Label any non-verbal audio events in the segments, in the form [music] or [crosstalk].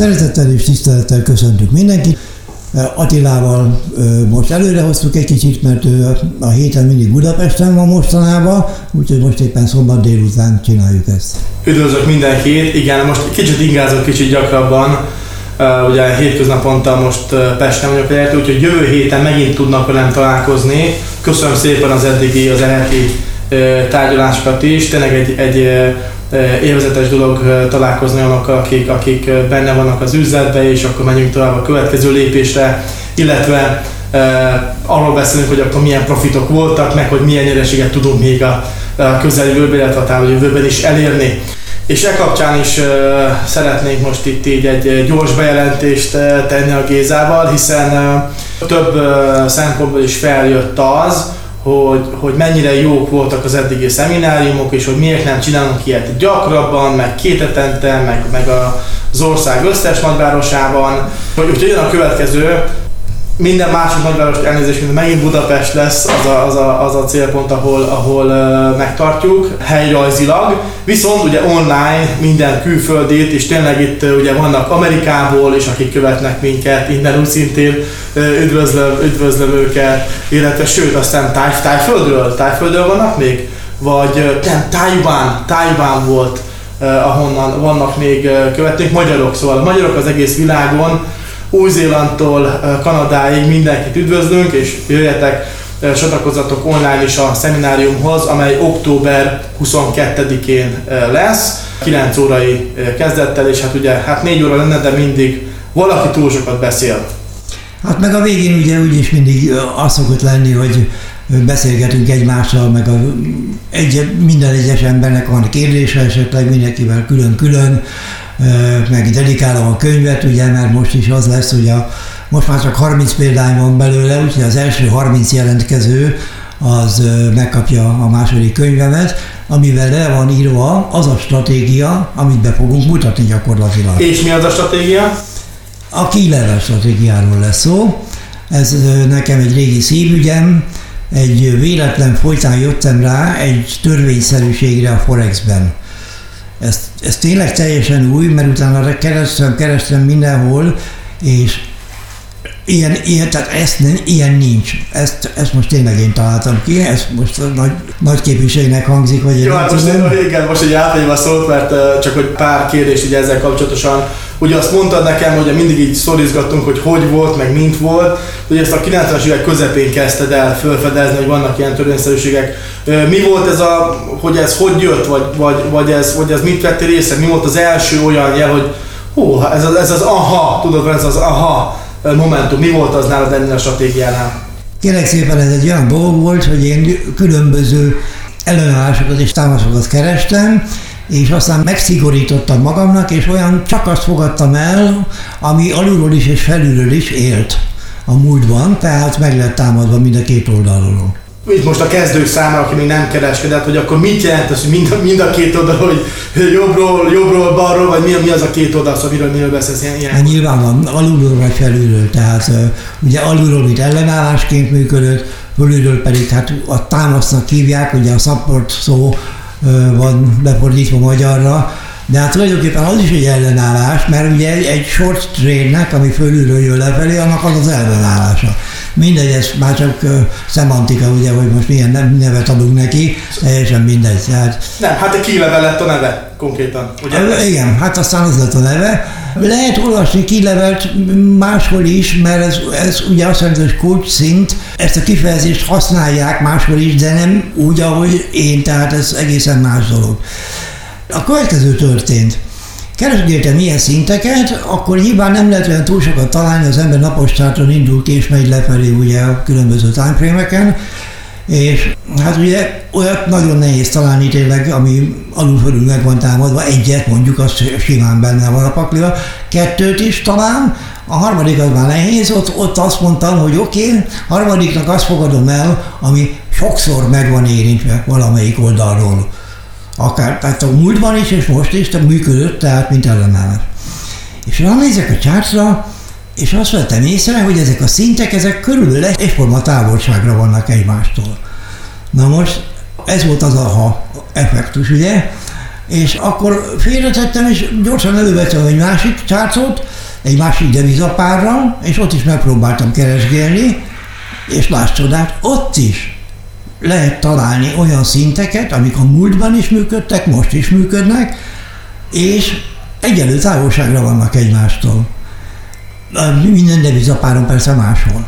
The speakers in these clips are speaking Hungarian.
Szeretettel és tisztelettel köszöntük mindenkit. Attilával most előre hoztuk egy kicsit, mert ő a héten mindig Budapesten van mostanában, úgyhogy most éppen szombat délután csináljuk ezt. Üdvözlök mindenkit, igen, most kicsit ingázok kicsit gyakrabban, ugye hétköznaponta most Pesten vagyok elértő, úgyhogy jövő héten megint tudnak velem találkozni. Köszönöm szépen az eddigi, az eredeti tárgyalásokat is, tényleg egy, egy élvezetes dolog találkozni olyanokkal, akik, akik benne vannak az üzletben, és akkor menjünk tovább a következő lépésre, illetve arról beszélünk, hogy akkor milyen profitok voltak, meg hogy milyen nyereséget tudunk még a, a közeljövőben, illetve a jövőben is elérni. És e kapcsán is uh, szeretnénk most itt így egy gyors bejelentést uh, tenni a Gézával, hiszen uh, több uh, szempontból is feljött az, hogy, hogy mennyire jók voltak az eddigi szemináriumok, és hogy miért nem csinálunk ilyet gyakrabban, meg két etente, meg, meg az ország összes nagyvárosában. Úgyhogy jön a következő, minden másik nagyváros elnézést, mint megint Budapest lesz az a, az a, az a célpont, ahol, ahol uh, megtartjuk helyrajzilag. Viszont ugye online minden külföldét, és tényleg itt uh, ugye vannak Amerikából is, akik követnek minket, innen úgy szintén uh, üdvözlöm, üdvözlöm őket, illetve sőt aztán táj, tájföldről, tájföldről vannak még? Vagy nem, Taiwan, Taiwan volt, ahonnan vannak még követők, magyarok, szóval a magyarok az egész világon, új-Zélandtól Kanadáig mindenkit üdvözlünk, és jöjjetek, csatlakozzatok online is a szemináriumhoz, amely október 22-én lesz, 9 órai kezdettel, és hát ugye hát 4 óra lenne, de mindig valaki túl sokat beszél. Hát meg a végén ugye úgyis mindig az szokott lenni, hogy beszélgetünk egymással, meg a, egy, minden egyes embernek van kérdése, esetleg mindenkivel külön-külön, meg dedikálom a könyvet, ugye, mert most is az lesz, hogy a, most már csak 30 példány van belőle, úgyhogy az első 30 jelentkező az megkapja a második könyvemet, amivel le van írva az a stratégia, amit be fogunk mutatni gyakorlatilag. És mi az a stratégia? A kilevel stratégiáról lesz szó. Ez nekem egy régi szívügyem, egy véletlen folytán jöttem rá egy törvényszerűségre a Forexben. Ez, ez tényleg teljesen új, mert utána kerestem, kerestem mindenhol, és ilyen, ilyen, tehát ezt, ilyen nincs. Ezt, ezt most tényleg én találtam ki, ez most nagy, nagy képviségnek hangzik, vagy Jó, hát most, igen, most egy átadjam a szót, mert csak hogy pár kérdés ugye ezzel kapcsolatosan Ugye azt mondtad nekem, hogy mindig így szorizgattunk, hogy hogy volt, meg mint volt, hogy ezt a 90-es évek közepén kezdted el felfedezni, hogy vannak ilyen törvényszerűségek. Mi volt ez a, hogy ez hogy jött, vagy, vagy, vagy, ez, vagy ez mit vettél észre? Mi volt az első olyan jel, hogy hú, ez az, ez az aha, tudod, ez az aha momentum, mi volt az nálad ennél a stratégiánál? Kérlek szépen ez egy olyan dolog volt, hogy én különböző ellenállásokat és támaszokat kerestem, és aztán megszigorítottam magamnak, és olyan csak azt fogadtam el, ami alulról is és felülről is élt a múltban, tehát meg lett támadva mind a két oldalról. Itt most a kezdők számára, aki még nem kereskedett, hogy akkor mit jelent az, hogy mind a, mind a két oldal, hogy jobbról, jobbról, balról, vagy mi, mi az a két oldal, szóval miről, miről beszélsz ilyen, ilyen? Hát nyilván van, alulról vagy felülről, tehát ugye alulról, mint ellenállásként működött, fölülről pedig hát a támasznak hívják, ugye a support szó van lefordítva magyarra, de hát tulajdonképpen az is egy ellenállás, mert ugye egy, egy short trainnek, ami fölülről jön lefelé, annak az az ellenállása. Mindegy, ez már csak uh, szemantika, ugye, hogy most milyen nevet adunk neki, teljesen mindegy. Tehát, nem, hát egy kileve lett a neve konkrétan, ugye? Uh, igen, hát aztán az lett a neve. Lehet olvasni kilevelt máshol is, mert ez, ez ugye azt jelenti, hogy kulcs szint, ezt a kifejezést használják máshol is, de nem úgy, ahogy én, tehát ez egészen más dolog. A következő történt. Keresgéltem ilyen szinteket, akkor nyilván nem lehet olyan túl sokat találni, az ember napostáton indul ki és megy lefelé ugye a különböző timeframe és hát ugye olyat nagyon nehéz találni tényleg, ami alulfölül meg van támadva, egyet mondjuk, az simán benne van a pakliba, kettőt is talán, a harmadik az már nehéz, ott, ott azt mondtam, hogy oké, okay, harmadiknak azt fogadom el, ami sokszor meg van érintve valamelyik oldalról. Akár tehát a múltban is, és most is, tehát működött, tehát mint ellenállás. És ránézek a csártra, és azt vettem észre, hogy ezek a szintek, ezek körülbelül egyforma távolságra vannak egymástól. Na most ez volt az aha effektus, ugye? És akkor félretettem, és gyorsan elővettem egy másik csárcot, egy másik devizapárral, és ott is megpróbáltam keresgélni, és láss csodát, ott is lehet találni olyan szinteket, amik a múltban is működtek, most is működnek, és egyenlő távolságra vannak egymástól. Minden devizapáron persze máshol.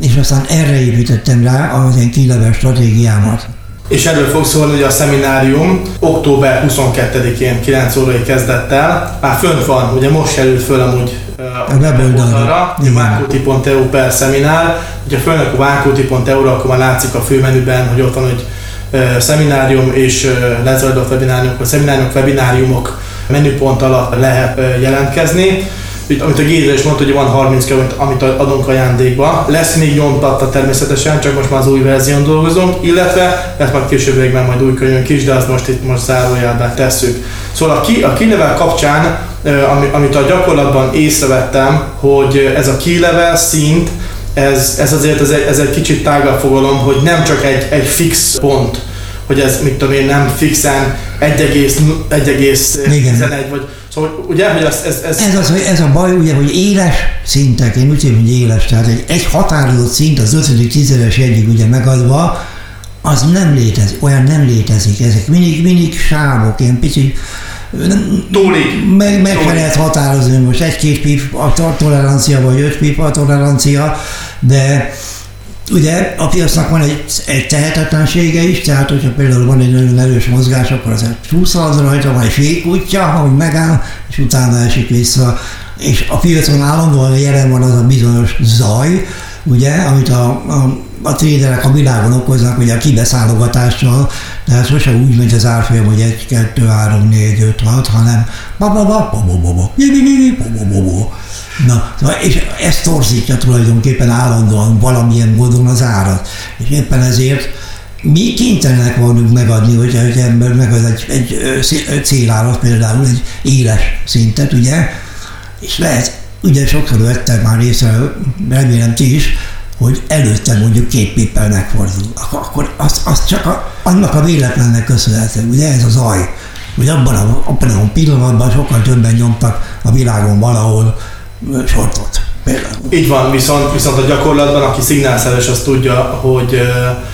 És aztán erre építettem rá az én kileves stratégiámat. És erről fog szólni, hogy a szeminárium október 22-én 9 órai kezdett el. Már fönt van, ugye most került föl amúgy a weboldalra, vákóti.eu per szeminár. Ugye fölnek a vákóti.eu-ra, akkor már látszik a főmenüben, hogy ott van, hogy szeminárium és lezajlott webináriumok, a szemináriumok, webináriumok menüpont alatt lehet jelentkezni amit a Géza is mondta, hogy van 30 km, amit adunk ajándékba. Lesz még nyomtatta természetesen, csak most már az új verzión dolgozunk, illetve lesz majd későbbiekben majd új könyvünk is, de azt most itt most zárójelben tesszük. Szóval a, ki, a kilevel kapcsán, amit a gyakorlatban észrevettem, hogy ez a kilevel szint, ez, ez azért ez egy, ez egy kicsit tágabb fogalom, hogy nem csak egy, egy fix pont, hogy ez, mit tudom én, nem fixen 1,11 vagy Szóval ugye, hogy ez, ez, ez... Ez, az, hogy ez a baj, ugye, hogy éles szintek, én úgy hogy éles, tehát egy, egy határozott szint az 5. tízeres egyik ugye megadva, az nem létezik, olyan nem létezik. Ezek mindig, mindig sávok, ilyen pici Túlig. Meg, meg Túlig. lehet határozni, most egy-két pip a tolerancia, vagy öt pip a tolerancia, de Ugye a piacnak van egy, egy tehetetlensége is, tehát hogyha például van egy nagyon erős mozgás, akkor az csúszal rajta, vagy fékútja, hogy megáll, és utána esik vissza. És a piacon állandóan jelen van az a bizonyos zaj, ugye, amit a, a a tréderek a világon okoznak, ugye a de ez sose úgy megy az árfolyam, hogy 1, 2, 3, 4, 5, 6, hanem Na, és ez torzítja tulajdonképpen állandóan valamilyen módon az árat. És éppen ezért mi kénytelenek vagyunk megadni, hogyha egy ember megad egy, egy, egy célárat, például egy éles szintet, ugye? És lehet, ugye sokszor vettek már észre, remélem ti is, hogy előtte mondjuk két pippel megfordul, akkor az, az csak a, annak a véletlennek köszönhető, ugye ez az aj, hogy abban a, abban a pillanatban sokkal többen nyomtak a világon valahol sortot. Például. Így van, viszont, viszont a gyakorlatban, aki szignálszeres, az tudja, hogy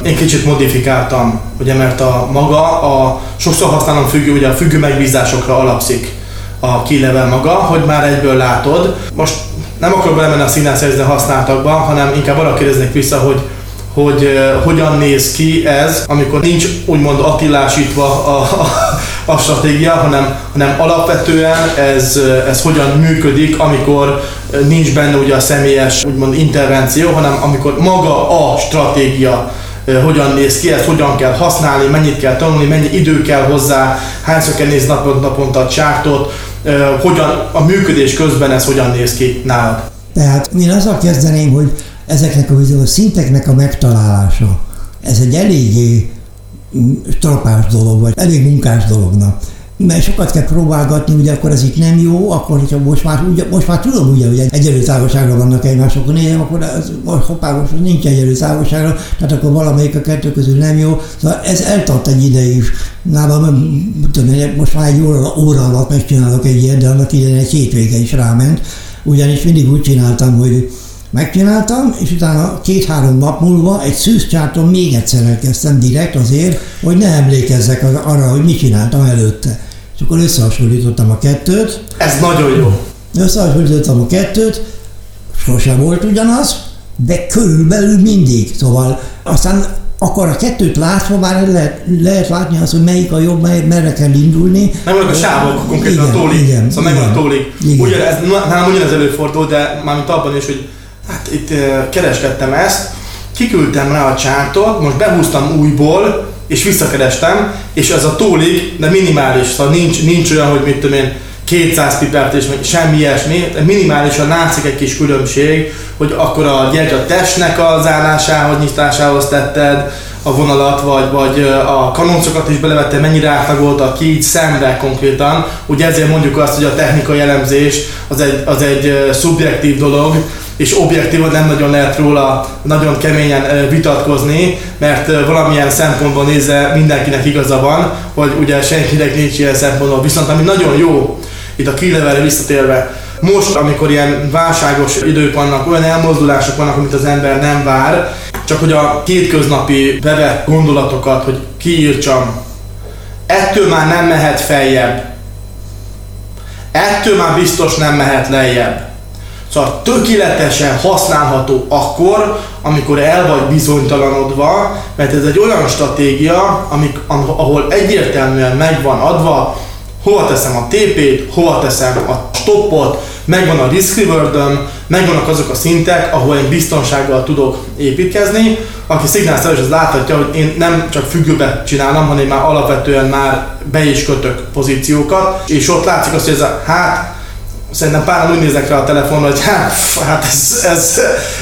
uh, én kicsit modifikáltam, ugye, mert a maga, a, sokszor használom függő, ugye a függő megbízásokra alapszik a kilevel maga, hogy már egyből látod. Most nem akarok belemenni a szignálszerző használtakba, hanem inkább arra kérdeznék vissza, hogy hogy uh, hogyan néz ki ez, amikor nincs úgymond attilásítva a, a, a stratégia, hanem, hanem alapvetően ez, ez hogyan működik, amikor nincs benne ugye a személyes úgymond intervenció, hanem amikor maga a stratégia hogyan néz ki, ezt hogyan kell használni, mennyit kell tanulni, mennyi idő kell hozzá, hányszor kell nézni napont, naponta a csártot, hogyan a működés közben ez hogyan néz ki nálad. Tehát én azzal kezdeném, hogy ezeknek a szinteknek a megtalálása, ez egy eléggé strapás dolog, vagy elég munkás dolognak. Mert sokat kell próbálgatni, ugye akkor ez itt nem jó, akkor hogyha most már, ugye, most már tudom ugye, hogy egyenlő távolságra vannak egymásokon, nézem, akkor ez, most hoppá, most nincs egyenlő távolságra, tehát akkor valamelyik a kettő közül nem jó. Szóval ez eltart egy ideig. Nálam, tudom, most már egy óra, óra alatt megcsinálok egy ilyet, de annak idején egy hétvége is ráment. Ugyanis mindig úgy csináltam, hogy Megcsináltam, és utána két-három nap múlva egy szűzcsárton még egyszer elkezdtem direkt azért, hogy ne emlékezzek arra, hogy mit csináltam előtte. És akkor összehasonlítottam a kettőt. Ez nagyon jó. Összehasonlítottam a kettőt, sosem volt ugyanaz, de körülbelül mindig. Szóval aztán akkor a kettőt látva már lehet, lehet látni azt, hogy melyik a jobb, melyik, merre kell indulni. Megvannak a sávok, konkrétan igen, a tólig. Igen, szóval megvan a tólig. Ugyan, ez, nálam ugyanez előfordul, de mármint abban is, hogy hát itt kereskedtem ezt, kiküldtem rá a csártot, most behúztam újból, és visszakerestem, és ez a tólig, de minimális, szóval nincs, nincs olyan, hogy mit tudom én, 200 pipert és semmi ilyesmi, minimálisan látszik egy kis különbség, hogy akkor a gyergy a testnek az állásához, nyitásához tetted a vonalat, vagy, vagy a kanoncokat is belevette, mennyire átlagolta ki, így szembe konkrétan. Ugye ezért mondjuk azt, hogy a technikai elemzés az egy, az egy szubjektív dolog, és objektívan nem nagyon lehet róla nagyon keményen vitatkozni, mert valamilyen szempontból nézve mindenkinek igaza van, hogy ugye senkinek nincs ilyen szempontból. Viszont ami nagyon jó, itt a kilevelre visszatérve, most, amikor ilyen válságos idők vannak, olyan elmozdulások vannak, amit az ember nem vár, csak hogy a kétköznapi bevett gondolatokat, hogy kiírtsam, ettől már nem mehet feljebb. Ettől már biztos nem mehet lejjebb. Szóval tökéletesen használható akkor, amikor el vagy bizonytalanodva, mert ez egy olyan stratégia, amik, ahol egyértelműen megvan adva, hova teszem a TP-t, hova teszem a stoppot, megvan a risk reward megvannak azok a szintek, ahol én biztonsággal tudok építkezni. Aki szignálszerűs, az láthatja, hogy én nem csak függőbe csinálom, hanem már alapvetően már be is kötök pozíciókat, és ott látszik azt, hogy ez a hát Szerintem pár úgy néznek rá a telefonra, hogy hát, hát ez, ez,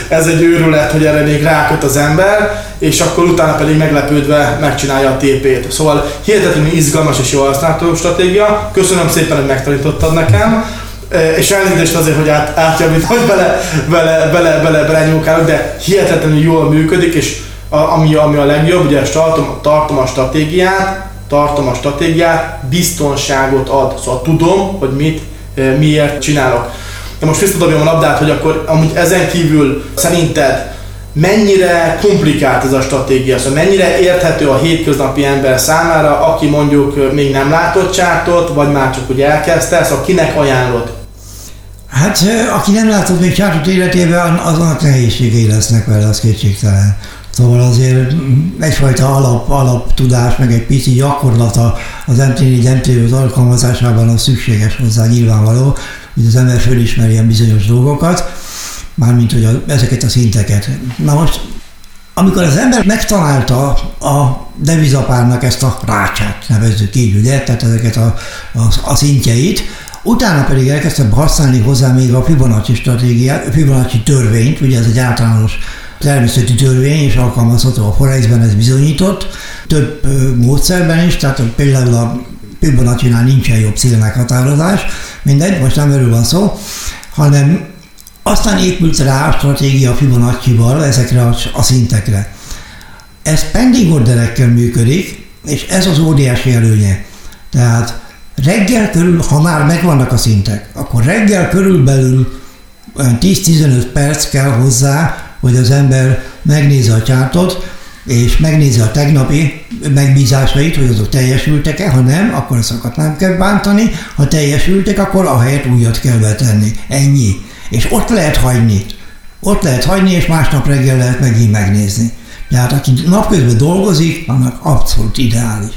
ez egy őrület, hogy erre még ráköt az ember, és akkor utána pedig meglepődve megcsinálja a TP-t. Szóval hihetetlenül izgalmas és jó használható stratégia. Köszönöm szépen, hogy megtanítottad nekem. E, és elnézést azért, hogy át, átjavít, hogy bele, bele, bele, bele, bele nyúlkálok, de hihetetlenül jól működik, és a, ami, ami a legjobb, ugye tartom, tartom a stratégiát, tartom a stratégiát, biztonságot ad. Szóval tudom, hogy mit miért csinálok. De most visszadobjam a labdát, hogy akkor amúgy ezen kívül szerinted mennyire komplikált ez a stratégia, szóval mennyire érthető a hétköznapi ember számára, aki mondjuk még nem látott csártot, vagy már csak úgy elkezdte, szóval kinek ajánlod? Hát aki nem látott még csártot életében, azonnak nehézségei lesznek vele, az kétségtelen. Szóval azért egyfajta alap, alap tudás, meg egy pici gyakorlata az MT4 mt alkalmazásában az szükséges hozzá nyilvánvaló, hogy az ember fölismerjen bizonyos dolgokat, mármint hogy a, ezeket a szinteket. Na most, amikor az ember megtalálta a devizapárnak ezt a rácsát, nevezzük így, ugye, tehát ezeket a, a, a szintjeit, Utána pedig elkezdtem használni hozzá még a Fibonacci stratégiát, Fibonacci törvényt, ugye ez egy általános természeti törvény, és alkalmazható a Forexben, ez bizonyított, több módszerben is, tehát például a Fibonacci-nál nincsen jobb célmeghatározás, mindegy, most nem erről van szó, hanem aztán épült rá a stratégia Fibonacci-val ezekre a szintekre. Ez pending orderekkel működik, és ez az óriási előnye. Tehát reggel körül, ha már megvannak a szintek, akkor reggel körülbelül olyan 10-15 perc kell hozzá, hogy az ember megnézze a csártot, és megnézze a tegnapi megbízásait, hogy azok teljesültek-e, ha nem, akkor azokat nem kell bántani, ha teljesültek, akkor a helyet újat kell betenni. Ennyi. És ott lehet hagyni. Ott lehet hagyni, és másnap reggel lehet megint megnézni. Tehát aki napközben dolgozik, annak abszolút ideális.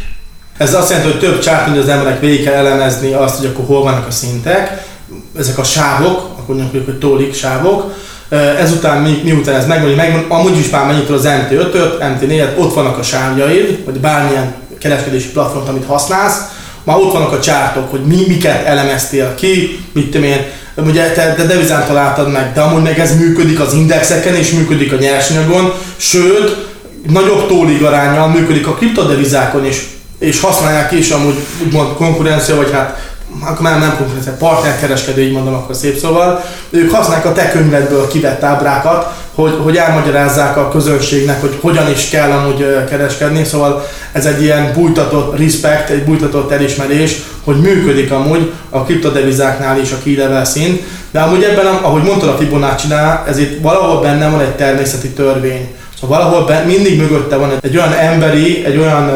Ez azt jelenti, hogy több csárt, hogy az emberek végig kell elemezni azt, hogy akkor hol vannak a szintek, ezek a sávok, akkor mondjuk, hogy tólik sávok, Ezután mi, miután ez megvan, hogy megvan, amúgy is mennyit az MT5-öt, MT4-et, ott vannak a sávjaid, vagy bármilyen kereskedési platformot, amit használsz, már ott vannak a csártok, hogy mi, miket elemeztél ki, mit tudom én, ugye te, te devizán találtad meg, de amúgy meg ez működik az indexeken és működik a nyersanyagon, sőt, nagyobb tólig arányal működik a kriptodevizákon is, és használják is amúgy úgymond konkurencia, vagy hát akkor már nem konkurencia, partnerkereskedő, így mondom akkor szép szóval, ők használják a te könyvedből kivett ábrákat, hogy, hogy elmagyarázzák a közönségnek, hogy hogyan is kell amúgy kereskedni, szóval ez egy ilyen bújtatott respect, egy bújtatott elismerés, hogy működik amúgy a kriptodevizáknál is a key szint, de amúgy ebben, ahogy mondtad a Fibonacci-nál, ez itt valahol benne van egy természeti törvény. Szóval valahol ben, mindig mögötte van egy olyan emberi, egy olyan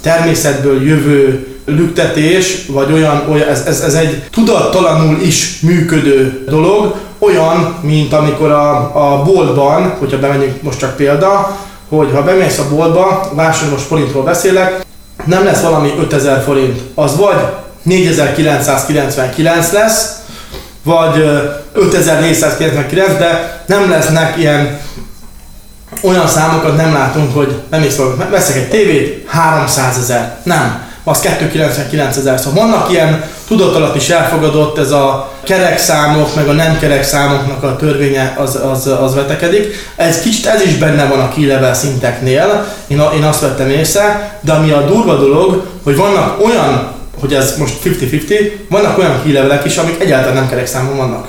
természetből jövő lüktetés, vagy olyan, olyan ez, ez, ez egy tudattalanul is működő dolog, olyan, mint amikor a, a boltban, hogyha bemegyünk most csak példa, hogy ha bemész a boltba, vásárolom most forintról beszélek, nem lesz valami 5000 forint, az vagy 4999 lesz, vagy 5499, de nem lesznek ilyen olyan számokat nem látunk, hogy nem is veszek egy tévét, 300 ezer. Nem az 299 ezer. Szóval vannak ilyen tudatalat is elfogadott, ez a kerek számok, meg a nem kerek számoknak a törvénye az, az, az vetekedik. Ez kicsit ez is benne van a key szinteknél, én, én azt vettem észre, de ami a durva dolog, hogy vannak olyan, hogy ez most 50-50, vannak olyan key is, amik egyáltalán nem kerek számon vannak.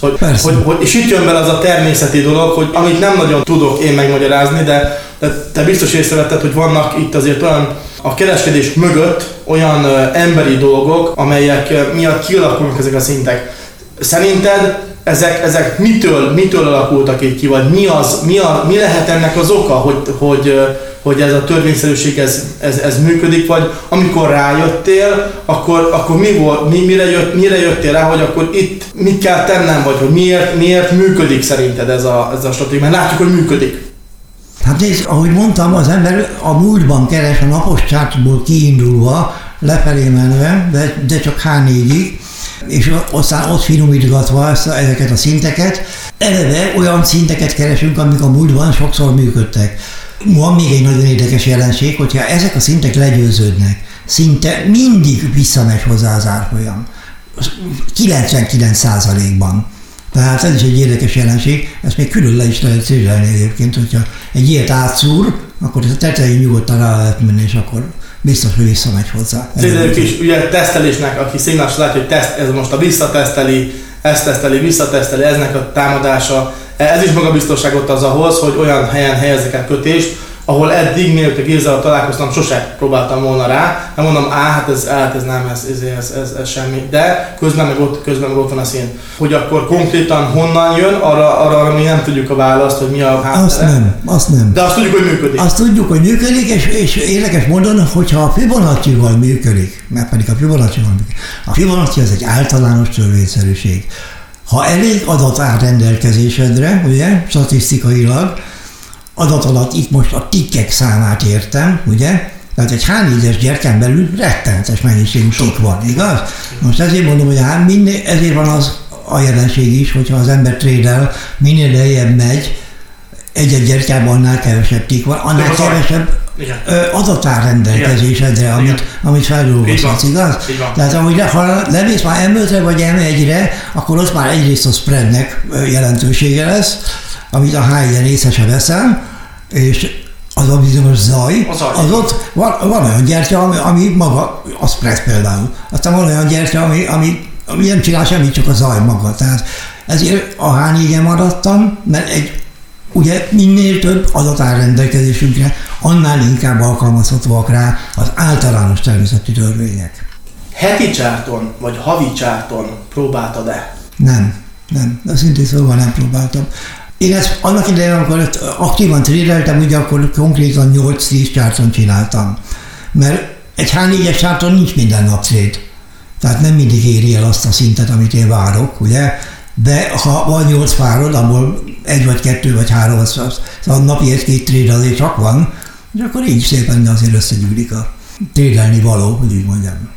Hogy, hogy, hogy, és itt jön bele az a természeti dolog, hogy amit nem nagyon tudok én megmagyarázni, de, de te biztos észrevetted, hogy vannak itt azért olyan a kereskedés mögött olyan emberi dolgok, amelyek miatt kialakulnak ezek a szintek. Szerinted ezek, ezek mitől, mitől alakultak így ki, vagy mi, az, mi, a, mi lehet ennek az oka, hogy, hogy, hogy ez a törvényszerűség ez, ez, ez működik, vagy amikor rájöttél, akkor, akkor mi volt, mi, mire, jött, mire jöttél rá, hogy akkor itt mit kell tennem, vagy hogy miért, miért működik szerinted ez a, ez a stratégia, mert látjuk, hogy működik. Hát nézd, ahogy mondtam, az ember a múltban keres a napos csártból kiindulva, lefelé menve, de, de csak H4-ig, és aztán ott finomítgatva ezt, ezeket a szinteket, eleve olyan szinteket keresünk, amik a múltban sokszor működtek. Van még egy nagyon érdekes jelenség, hogyha ezek a szintek legyőződnek, szinte mindig visszamegy hozzá az árfolyam. 99%-ban. Tehát ez is egy érdekes jelenség, ezt még külön le is lehet szézselni egyébként, hogyha egy ilyet átszúr, akkor a tetején nyugodtan rá lehet menni, és akkor biztos, hogy visszamegy hozzá. Szerintem is ugye tesztelésnek, aki szignás látja, hogy teszt, ez most a visszateszteli, ezt teszteli, visszateszteli, eznek a támadása, ez is magabiztosságot az ahhoz, hogy olyan helyen helyezzek el kötést, ahol eddig, mielőtt a Gézzal találkoztam, sose próbáltam volna rá. Nem mondom, á, hát ez, hát ez nem, ez, ez, ez, ez, ez semmi. De közben meg, ott, közben meg ott van a szín. Hogy akkor konkrétan honnan jön, arra, arra, arra mi nem tudjuk a választ, hogy mi a háttere. Azt nem, azt nem. De azt tudjuk, hogy működik. Azt tudjuk, hogy működik, és, és érdekes módon, hogyha a Fibonacci-val működik, mert pedig a Fibonacci-val működik. A Fibonacci az egy általános törvényszerűség. Ha elég adat áll rendelkezésedre, ugye, statisztikailag, adat alatt itt most a tikkek számát értem, ugye? Tehát egy H4-es gyerken belül rettenetes mennyiségű tik van, igaz? Most ezért mondom, hogy hát minél, ezért van az a jelenség is, hogyha az ember trédel, minél lejjebb megy, egy-egy gyertyában annál kevesebb tik van, annál Igen, adatár rendelkezésedre, amit, amit feldolgozhatsz, igaz? Tehát ahogy le, ha lemész már M5-re vagy M1-re, akkor ott már egyrészt a spreadnek jelentősége lesz, amit a HIN észre veszel, és az a bizonyos zaj, a zaj. az ott van, van olyan gyertya, ami, ami maga, a spread például. Aztán van olyan gyertya, ami, ami, ami nem csinál semmit, csak a zaj maga. Tehát ezért a h 4 maradtam, mert egy, ugye minél több adat áll rendelkezésünkre, annál inkább alkalmazhatóak rá az általános természeti törvények. Heti csárton, vagy havi csárton próbáltad-e? Nem, nem. De szintén szóval nem próbáltam. Én ezt annak idején, amikor aktívan trédeltem, ugye akkor konkrétan 8-10 csárton csináltam. Mert egy H4-es csárton nincs minden nap tréd. Tehát nem mindig éri el azt a szintet, amit én várok, ugye? De ha van 8 párod, abból egy vagy kettő vagy három, az, az, az a napi egy-két tréd azért csak van, és akkor így szépen azért összegyűlik a trédelni való, hogy úgy mondjam.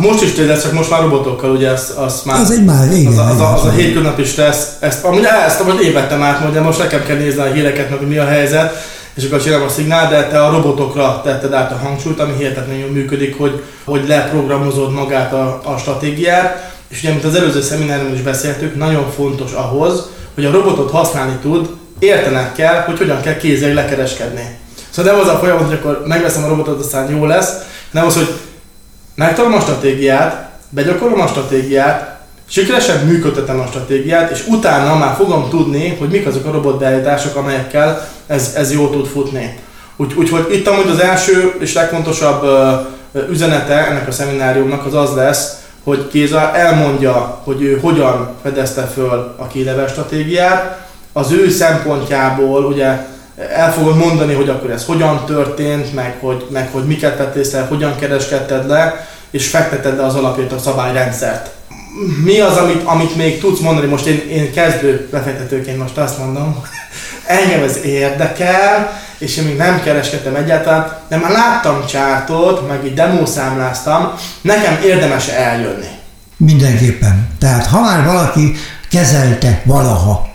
Most is tényleg, csak most már robotokkal, ugye azt, azt már... Az egy már, igen. Az, az, az, az a hétköznapi stressz, ezt, amúgy ezt amúgy én vettem át, de most nekem kell nézni a híreket, meg mi a helyzet, és akkor csinálom a szignál, de te a robotokra tetted át a hangsúlyt, ami hihetetlenül működik, hogy, hogy leprogramozod magát a, a stratégiát, és ugye, mint az előző szemináriumon is beszéltük, nagyon fontos ahhoz, hogy a robotot használni tud, értenek kell, hogy hogyan kell kézzel lekereskedni. Szóval nem az a folyamat, hogy akkor megveszem a robotot, aztán jó lesz, nem az, hogy megtalálom a stratégiát, begyakorlom a stratégiát, sikeresen működtetem a stratégiát, és utána már fogom tudni, hogy mik azok a robotbeállítások, amelyekkel ez, ez jól tud futni. Úgy, úgyhogy itt amúgy az első és legfontosabb üzenete ennek a szemináriumnak az az lesz, hogy Kéza elmondja, hogy ő hogyan fedezte föl a kélevel stratégiát, az ő szempontjából ugye el fogod mondani, hogy akkor ez hogyan történt, meg hogy, meg hogy miket tettél észre, hogyan kereskedted le, és fekteted le az alapját a szabályrendszert. Mi az, amit, amit még tudsz mondani? Most én, én kezdő befektetőként most azt mondom, [laughs] engem ez érdekel, és én még nem kereskedtem egyáltalán, de már láttam csártot, meg egy demószámláztam, nekem érdemes eljönni. Mindenképpen. Tehát ha már valaki kezelte valaha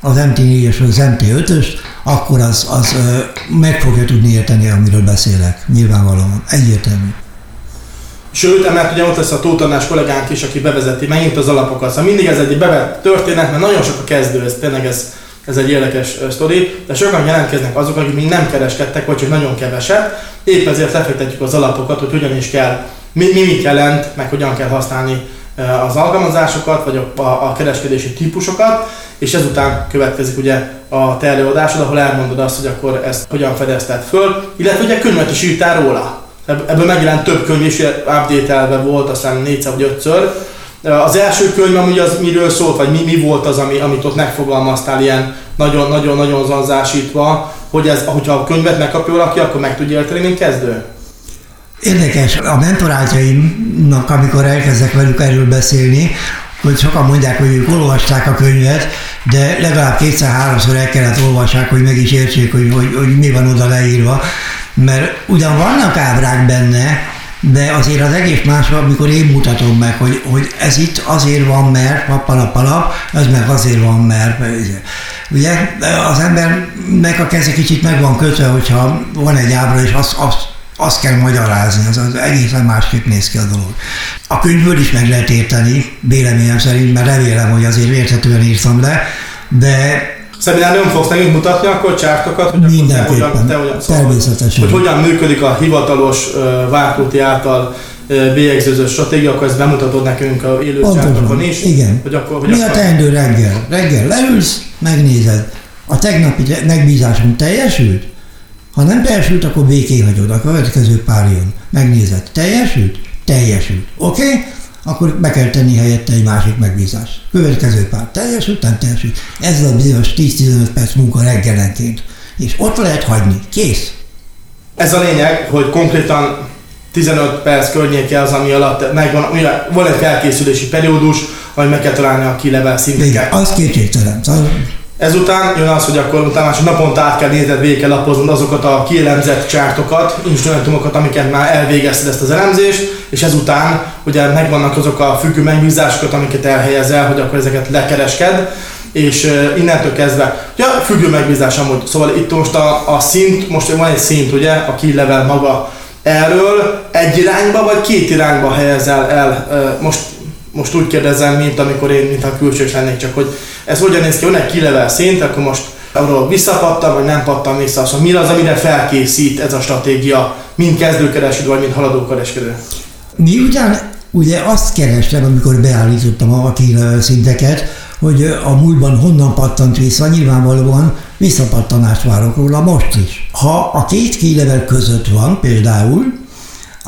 az MT4-es vagy az MT5-öst, akkor az, az ö, meg fogja tudni érteni, amiről beszélek. Nyilvánvalóan. Egyértelmű. Sőt, mert ugye ott lesz a Tótanás kollégánk is, aki bevezeti megint az alapokat. Szóval mindig ez egy bevett történet, mert nagyon sok a kezdő, ez tényleg ez, ez egy érdekes sztori, de sokan jelentkeznek azok, akik még nem kereskedtek, vagy csak nagyon keveset. Épp ezért lefektetjük az alapokat, hogy hogyan is kell, mi, mi mit jelent, meg hogyan kell használni az alkalmazásokat, vagy a, a, a kereskedési típusokat, és ezután következik ugye a te előadásod, ahol elmondod azt, hogy akkor ezt hogyan fedezted föl, illetve ugye könyvet is írtál róla. Ebből megjelent több könyv is, update volt, aztán négyszer vagy ötször. Az első könyv amúgy az miről szólt, vagy mi, mi volt az, ami, amit ott megfogalmaztál ilyen nagyon-nagyon-nagyon zanzásítva, hogy ez, hogyha a könyvet megkapja valaki, akkor meg tudja érteni, mint kezdő? Érdekes, a mentorátjaimnak, amikor elkezdek velük erről beszélni, hogy sokan mondják, hogy ők olvasták a könyvet, de legalább kétszer-háromszor el kellett olvassák, hogy meg is értsék, hogy, hogy, hogy mi van oda leírva. Mert ugyan vannak ábrák benne, de azért az egész más, amikor én mutatom meg, hogy, hogy ez itt azért van, mert pappalapalap, ez meg azért van, mert ugye az embernek a keze kicsit meg van kötve, hogyha van egy ábra, és azt, azt, azt kell magyarázni, az, az egészen másképp néz ki a dolog. A könyvből is meg lehet érteni, véleményem szerint, mert remélem, hogy azért érthetően írtam le, de Szerintem nem fogsz nekünk mutatni akkor csártokat, hogy Mindenképpen, te hogyan, te hogyan, természetesen. Hogy hogyan működik a hivatalos uh, Várkóti által bélyegzőző stratégia, akkor ezt bemutatod nekünk a élő csártokon is. Igen. Hogy akkor, hogy Mi akkor... a teendő reggel? Reggel leülsz, megnézed. A tegnapi megbízásunk teljesült? Ha nem teljesült, akkor békén hagyod. A következő pár jön. Megnézed. Teljesült? Teljesült. Oké? Okay? Akkor be kell tenni helyette egy másik megbízás. Következő pár teljesült, nem teljesült. Ez a bizonyos 10-15 perc munka reggelenként. És ott lehet hagyni. Kész. Ez a lényeg, hogy konkrétan 15 perc környéke az, ami alatt megvan, van egy felkészülési periódus, hogy meg kell találni a kilevel szinteket. Igen, az kétségtelen. Ezután jön az, hogy akkor utána hogy naponta át kell nézned, végig kell lapoznod azokat a kielemzett csártokat, instrumentumokat, amiket már elvégezted ezt az elemzést, és ezután ugye megvannak azok a függő megbízásokat, amiket elhelyezel, hogy akkor ezeket lekeresked, és innentől kezdve, ja, függő megbízás amúgy, szóval itt most a, a szint, most van egy szint, ugye, a key level maga, erről. Egy irányba vagy két irányba helyezel el, most, most úgy kérdezem, mint amikor én, mintha külsős lennék, csak hogy ez hogyan néz ki, van egy kilevel szint, akkor most arról visszapattam, vagy nem pattam vissza, szóval mi az, amire felkészít ez a stratégia, mind kezdőkereskedő, vagy mind haladókereskedő? Mi ugyan ugye azt kerestem, amikor beállítottam a kilevel szinteket, hogy a múltban honnan pattant vissza, nyilvánvalóan visszapattanást várok róla most is. Ha a két kilevel között van például,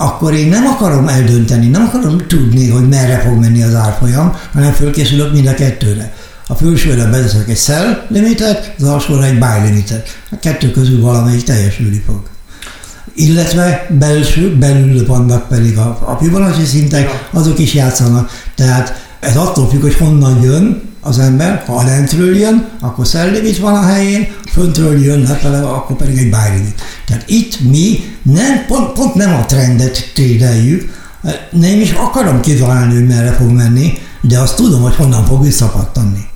akkor én nem akarom eldönteni, nem akarom tudni, hogy merre fog menni az árfolyam, hanem fölkészülök mind a kettőre. A felsőre beteszek egy sell limitet, az alsóra egy buy limitet. A kettő közül valamelyik teljesülni fog. Illetve belső, belül vannak pedig a, a Fibonacci szintek, azok is játszanak. Tehát ez attól függ, hogy honnan jön az ember, ha lentről jön, akkor sell limit van a helyén, föntről jön lefele, akkor pedig egy limit. Tehát itt mi nem, pont, pont nem a trendet trédeljük, nem is akarom kitalálni, hogy merre fog menni, de azt tudom, hogy honnan fog visszapattanni.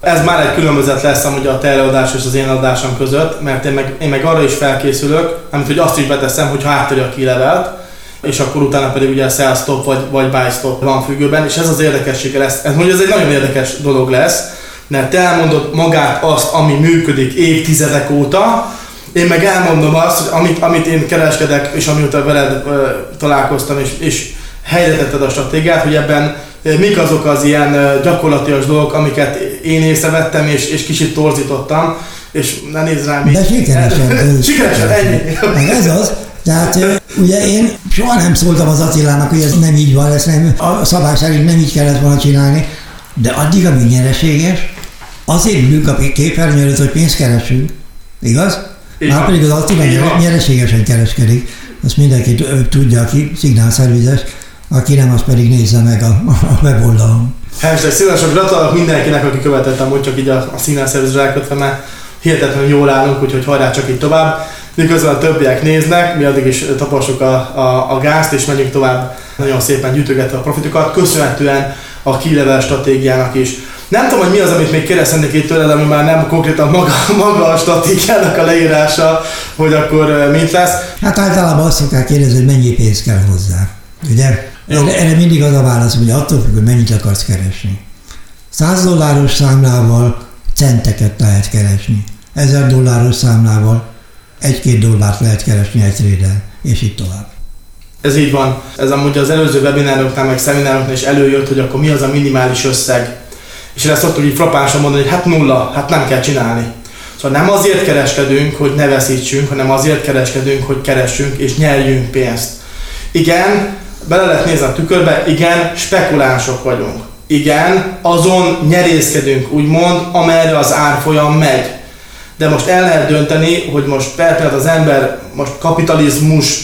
Ez már egy különbözet lesz amúgy a te előadás és az én adásom között, mert én meg, én meg arra is felkészülök, amit hogy azt is beteszem, hogy áttörje a kilevelt, és akkor utána pedig ugye sell stop vagy, vagy buy stop van függőben, és ez az érdekessége lesz. Ez mondja, ez egy nagyon érdekes dolog lesz, mert te elmondod magát azt, ami működik évtizedek óta, én meg elmondom azt, hogy amit, amit én kereskedek, és amióta veled ö, találkoztam, és, és helyre a stratégiát, hogy ebben mik azok az ilyen gyakorlatilag dolgok, amiket én észrevettem, és, és kicsit torzítottam, és ne nézz rám így. De sikeresen. [laughs] sikeresen, ennyi. Ez az. Tehát ugye én soha nem szóltam az Attilának, hogy ez nem így van, ezt nem, a szabály szerint nem így kellett volna csinálni, de addig, amíg nyereséges, azért ülünk a képernyő előtt, hogy pénzt keresünk, igaz? Már pedig az Attila nyereségesen kereskedik, azt mindenki tudja, aki szignálszervizes, aki nem, az pedig nézze meg a, a weboldalon. Hashtag szívesen gratulálok mindenkinek, aki követett amúgy csak így a, a színelszerűzre rákötve, mert hihetetlenül jól állunk, úgyhogy hajrá csak így tovább. Miközben a többiek néznek, mi addig is taposuk a, a, a gázt, és menjünk tovább nagyon szépen gyűjtögetve a profitokat, köszönhetően a kilevel stratégiának is. Nem tudom, hogy mi az, amit még kérdeznék itt tőled, ami már nem konkrétan maga, [laughs] maga a stratégiának a leírása, hogy akkor mint lesz. Hát általában azt szokták kérdezni, hogy mennyi pénz kell hozzá. Ugye? Erre, erre mindig az a válasz, hogy attól függ, hogy mennyit akarsz keresni. 100 dolláros számlával centeket lehet keresni. 1000 dolláros számlával egy-két dollárt lehet keresni egy tréden, és így tovább. Ez így van. Ez amúgy az előző webinároknál, meg szeminároknál is előjött, hogy akkor mi az a minimális összeg. És ezt szoktuk így frappánsan mondani, hogy hát nulla, hát nem kell csinálni. Szóval nem azért kereskedünk, hogy ne veszítsünk, hanem azért kereskedünk, hogy keressünk és nyerjünk pénzt. Igen, bele lehet nézni a tükörbe, igen, spekulánsok vagyunk. Igen, azon nyerészkedünk, úgymond, amerre az árfolyam megy. De most el lehet dönteni, hogy most persze az ember most kapitalizmus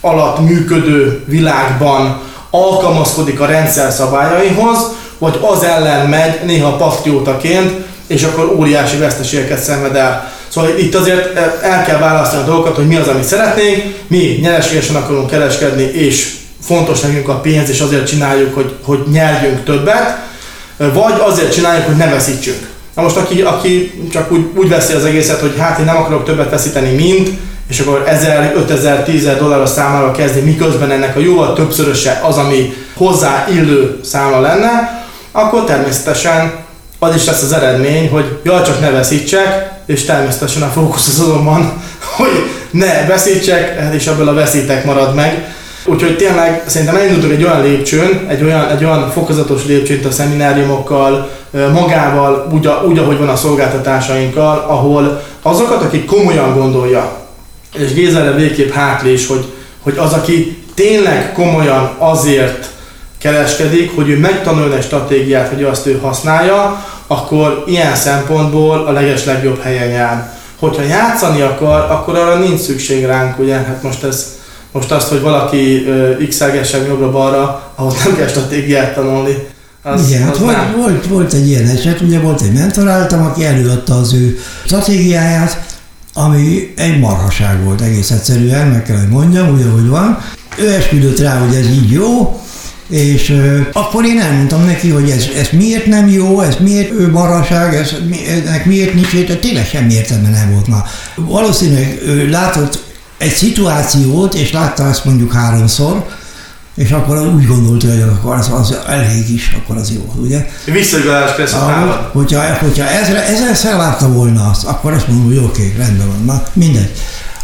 alatt működő világban alkalmazkodik a rendszer szabályaihoz, vagy az ellen megy néha patriótaként, és akkor óriási veszteségeket szenved el. Szóval itt azért el kell választani a dolgokat, hogy mi az, amit szeretnénk, mi nyereségesen akarunk kereskedni, és fontos nekünk a pénz, és azért csináljuk, hogy, hogy nyerjünk többet, vagy azért csináljuk, hogy ne veszítsünk. Na most aki, aki csak úgy, úgy veszi az egészet, hogy hát én nem akarok többet veszíteni, mint, és akkor 1000, 5000, 10 dolláros számlára kezdi, miközben ennek a jóval többszöröse az, ami hozzá illő számla lenne, akkor természetesen az is lesz az eredmény, hogy jaj, csak ne veszítsek, és természetesen a fókusz az azonban, [laughs] hogy ne veszítsek, és ebből a veszítek marad meg. Úgyhogy tényleg szerintem elindultunk egy olyan lépcsőn, egy olyan, egy olyan fokozatos lépcsőn a szemináriumokkal, magával, úgy, úgy, ahogy van a szolgáltatásainkkal, ahol azokat, akik komolyan gondolja, és Gézerre végképp hátlés, hogy, hogy az, aki tényleg komolyan azért kereskedik, hogy ő megtanulja egy stratégiát, hogy azt ő használja, akkor ilyen szempontból a leges legjobb helyen jár. Hogyha játszani akar, akkor arra nincs szükség ránk, ugye? Hát most ez most azt, hogy valaki x jobbra-balra, ahhoz nem kell stratégiát tanulni. Az, Igen, az volt, volt, volt egy ilyen eset, ugye volt egy mentoráltam, aki előadta az ő stratégiáját, ami egy marhaság volt egész egyszerűen, meg kell, hogy mondjam, úgy, ahogy van. Ő esküdött rá, hogy ez így jó, és ö, akkor én elmondtam neki, hogy ez, ez miért nem jó, ez miért ő marhaság, ez, ennek miért nincs értelme, tényleg semmi értelme nem volt már. Valószínűleg ő látott egy szituációt, és látta azt mondjuk háromszor, és akkor úgy gondolt, hogy akkor az, az elég is, akkor az jó, ugye? Visszaigazás persze a Hogyha, hogyha ezre, ezzel látta volna azt, akkor azt mondom, hogy oké, rendben van, na mindegy.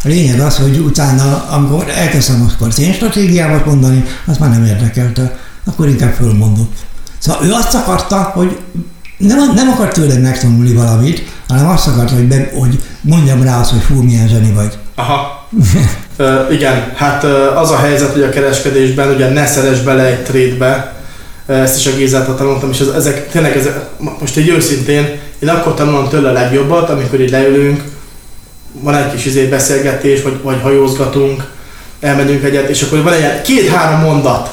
A lényeg az, hogy utána, amikor elkezdtem akkor az én stratégiámat mondani, az már nem érdekelte, akkor inkább fölmondott. Szóval ő azt akarta, hogy nem, nem akart tőlem megtanulni valamit, hanem azt akarta, hogy, be, hogy mondjam rá azt, hogy fú, milyen zseni vagy. Aha. [laughs] uh, igen, hát uh, az a helyzet, hogy a kereskedésben ugye ne szeres bele egy trade-be, ezt is a Gézától tanultam, és ez, ezek tényleg, ezek, most egy őszintén, én akkor tanulom tőle a legjobbat, amikor így leülünk, van egy kis izé beszélgetés, vagy, vagy hajózgatunk, elmegyünk egyet, és akkor van egy két-három mondat,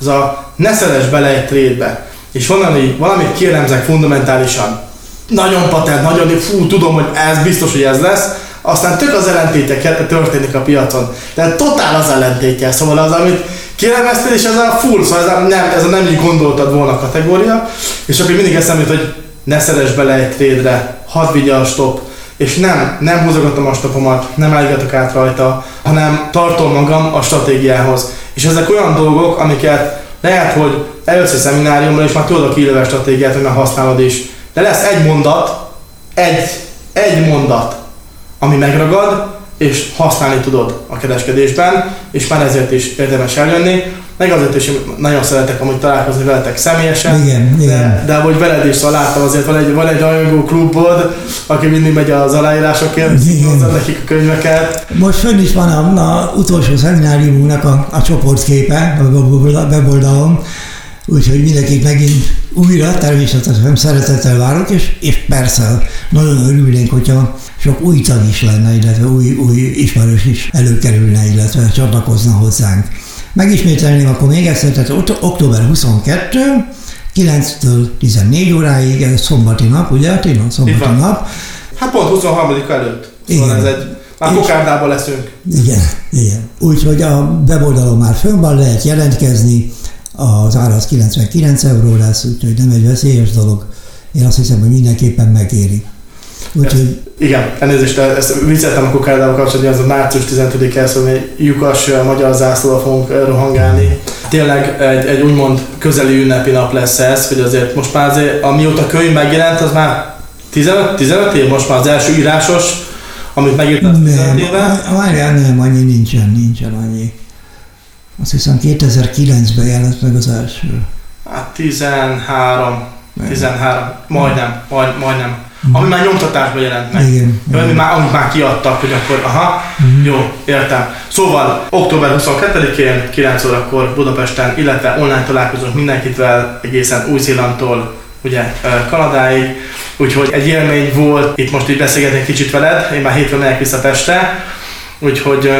ez a ne szeres bele egy trade-be, és valami, valamit kielemzek fundamentálisan, nagyon patent, nagyon, fú, tudom, hogy ez biztos, hogy ez lesz, aztán tök az ellentéte történik a piacon. Tehát totál az ellentétje, szóval az, amit kielemeztél, és ez a full, szóval ez a nem, ez a nem így gondoltad volna kategória, és akkor mindig eszembe hogy ne szeres bele egy trédre, hadd vigye a stop, és nem, nem húzogatom a stopomat, nem állígatok át rajta, hanem tartom magam a stratégiához. És ezek olyan dolgok, amiket lehet, hogy először szemináriumra, és már tudod a kilöves stratégiát, hogy már használod is. De lesz egy mondat, egy, egy mondat, ami megragad, és használni tudod a kereskedésben, és már ezért is érdemes eljönni. Meg azért is nagyon szeretek amúgy találkozni veletek személyesen. Igen, de, igen. de ahogy veled is szóval láttam, azért van egy, van egy rajongó klubod, aki mindig megy az aláírásokért, hozzá nekik a könyveket. Most fönn is van a, a utolsó szemináriumunknak a, a csoportképe a weboldalon, Úgyhogy mindenkit megint újra természetesen szeretettel várok, és, és persze nagyon örülnénk, hogyha sok új tag is lenne, illetve új, új ismerős is előkerülne, illetve csatlakozna hozzánk. Megismételném akkor még egyszer, tehát október 22, 9-től 14 óráig, ez szombati nap, ugye? Tényleg szombati nap. Hát pont 23 előtt. Szóval igen. ez egy már kokárdában leszünk. Igen, igen. Úgyhogy a weboldalon már fönn van, lehet jelentkezni, az ára az 99 euró lesz, úgyhogy nem egy veszélyes dolog. Én azt hiszem, hogy mindenképpen megéri. Úgyhogy... Igen, elnézést, ezt vicceltem a kokárdával kapcsolatban, az a március 15-e, szóval egy lyukas magyar zászlóval fogunk rohangálni. Tényleg egy, egy úgymond közeli ünnepi nap lesz ez, hogy azért most már azért, amióta könyv megjelent, az már 15, 15 év, most már az első írásos, amit megírtam 15 éve. Várjál, nem, annyi nincsen, nincsen annyi. Azt hiszem 2009-ben jelent meg az első. Hát 13, 13, majdnem, majd, majdnem. Mm. Ami már nyomtatásban jelent meg. Igen. Ami igen. már, amit már kiadtak, hogy akkor, aha, Mhm. jó, értem. Szóval október 22-én 9 órakor Budapesten, illetve online találkozunk mindenkitvel egészen Új-Zélandtól ugye Kanadáig, úgyhogy egy élmény volt, itt most így beszélgetni kicsit veled, én már hétfőn megyek vissza Pestre, úgyhogy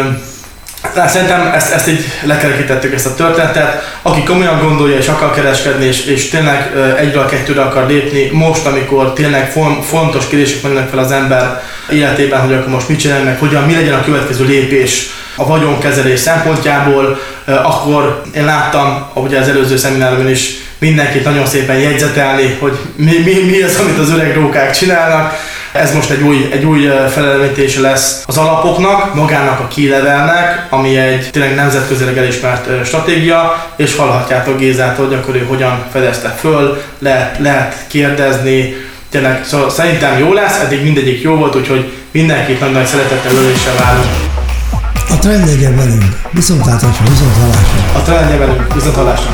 ö, Hát szerintem ezt, ezt így lekerekítettük ezt a történetet. Aki komolyan gondolja és akar kereskedni, és, és tényleg egyről a kettőre akar lépni, most, amikor tényleg fon, fontos kérdések mennek fel az ember életében, hogy akkor most mit csinálj meg, hogyan, mi legyen a következő lépés a vagyonkezelés szempontjából, akkor én láttam, ugye az előző szemináriumon is mindenkit nagyon szépen jegyzetelni, hogy mi, mi, mi az, amit az öreg rókák csinálnak. Ez most egy új, egy új ö, felelevítése lesz az alapoknak, magának a key-levelnek, ami egy tényleg nemzetközileg elismert stratégia, és hallhatjátok Gézától, hogy akkor ő hogyan fedezte föl, lehet, lehet kérdezni, tényleg szóval szerintem jó lesz, eddig mindegyik jó volt, úgyhogy mindenkit nagy-nagy szeretettel öléssel várunk. A trend legyen velünk. Viszontlátásra, viszontlátásra. A trendje velünk, viszont hallásra.